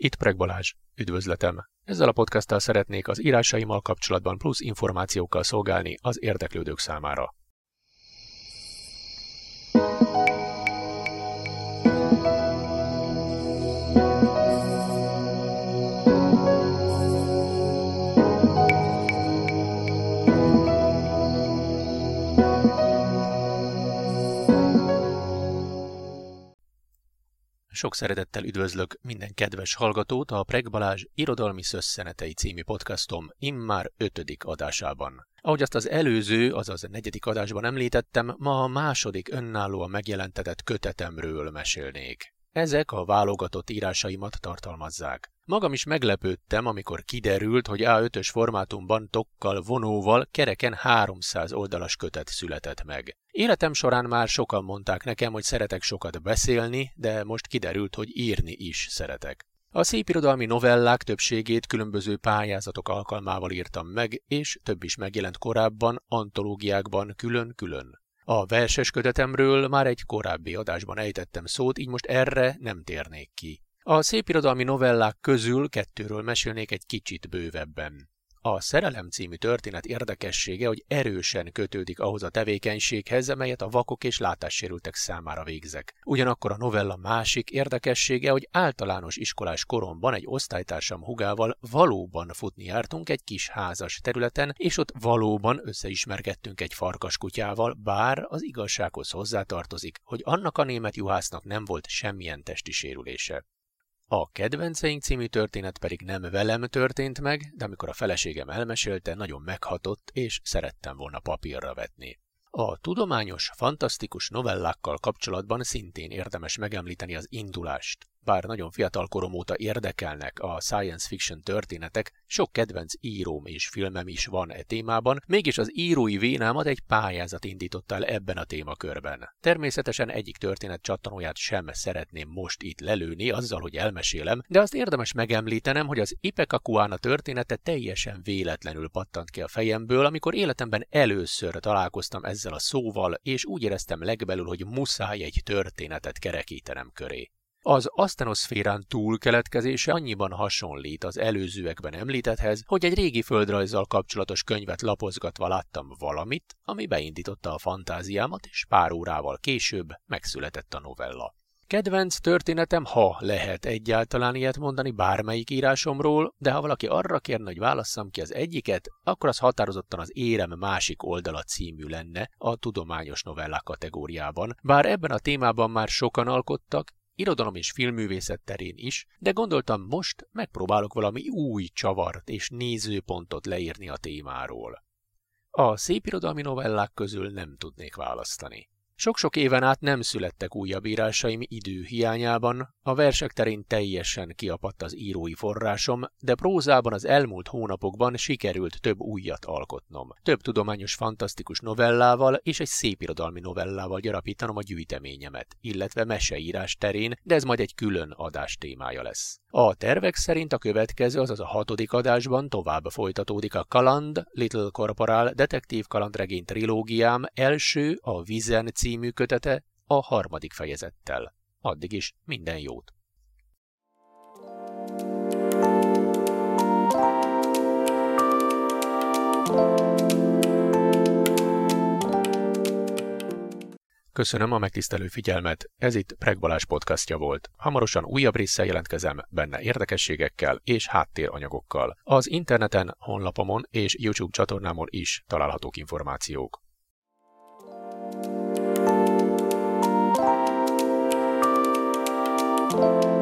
Itt Preg Balázs, üdvözletem! Ezzel a podcasttal szeretnék az írásaimmal kapcsolatban plusz információkkal szolgálni az érdeklődők számára. Sok szeretettel üdvözlök minden kedves hallgatót a Preg Irodalmi Szösszenetei című podcastom immár ötödik adásában. Ahogy azt az előző, azaz negyedik adásban említettem, ma a második önállóan megjelentetett kötetemről mesélnék. Ezek a válogatott írásaimat tartalmazzák. Magam is meglepődtem, amikor kiderült, hogy A5-ös formátumban tokkal, vonóval kereken 300 oldalas kötet született meg. Életem során már sokan mondták nekem, hogy szeretek sokat beszélni, de most kiderült, hogy írni is szeretek. A szépirodalmi novellák többségét különböző pályázatok alkalmával írtam meg, és több is megjelent korábban, antológiákban külön-külön. A verses kötetemről már egy korábbi adásban ejtettem szót, így most erre nem térnék ki. A szépirodalmi novellák közül kettőről mesélnék egy kicsit bővebben. A Szerelem című történet érdekessége, hogy erősen kötődik ahhoz a tevékenységhez, amelyet a vakok és látássérültek számára végzek. Ugyanakkor a novella másik érdekessége, hogy általános iskolás koromban egy osztálytársam hugával valóban futni jártunk egy kis házas területen, és ott valóban összeismerkedtünk egy farkaskutyával, bár az igazsághoz hozzátartozik, hogy annak a német juhásznak nem volt semmilyen testi sérülése. A Kedvenceink című történet pedig nem velem történt meg, de amikor a feleségem elmesélte, nagyon meghatott, és szerettem volna papírra vetni. A tudományos, fantasztikus novellákkal kapcsolatban szintén érdemes megemlíteni az indulást. Bár nagyon fiatal korom óta érdekelnek a science fiction történetek, sok kedvenc íróm és filmem is van e témában, mégis az írói vénámat egy pályázat indította el ebben a témakörben. Természetesen egyik történet csattanóját sem szeretném most itt lelőni azzal, hogy elmesélem, de azt érdemes megemlítenem, hogy az Ipekakuána története teljesen véletlenül pattant ki a fejemből, amikor életemben először találkoztam ezzel a szóval, és úgy éreztem legbelül, hogy muszáj egy történetet kerekítenem köré. Az asztenoszférán túl keletkezése annyiban hasonlít az előzőekben említethez, hogy egy régi földrajzzal kapcsolatos könyvet lapozgatva láttam valamit, ami beindította a fantáziámat, és pár órával később megszületett a novella. Kedvenc történetem, ha lehet egyáltalán ilyet mondani bármelyik írásomról, de ha valaki arra kérne, hogy válasszam ki az egyiket, akkor az határozottan az Érem másik oldala című lenne a tudományos novellák kategóriában. Bár ebben a témában már sokan alkottak, irodalom és filmművészet terén is, de gondoltam most megpróbálok valami új csavart és nézőpontot leírni a témáról. A szépirodalmi novellák közül nem tudnék választani. Sok-sok éven át nem születtek újabb írásaim idő hiányában, a versek terén teljesen kiapadt az írói forrásom, de prózában az elmúlt hónapokban sikerült több újat alkotnom. Több tudományos fantasztikus novellával és egy szépirodalmi novellával gyarapítanom a gyűjteményemet, illetve meseírás terén, de ez majd egy külön adás témája lesz. A tervek szerint a következő, azaz a hatodik adásban tovább folytatódik a Kaland, Little Corporal detektív kalandregény trilógiám első, a Vizen című kötete a harmadik fejezettel. Addig is minden jót! Köszönöm a megtisztelő figyelmet, ez itt Preg podcastja volt. Hamarosan újabb résszel jelentkezem, benne érdekességekkel és háttéranyagokkal. Az interneten, honlapomon és YouTube csatornámon is találhatók információk. you.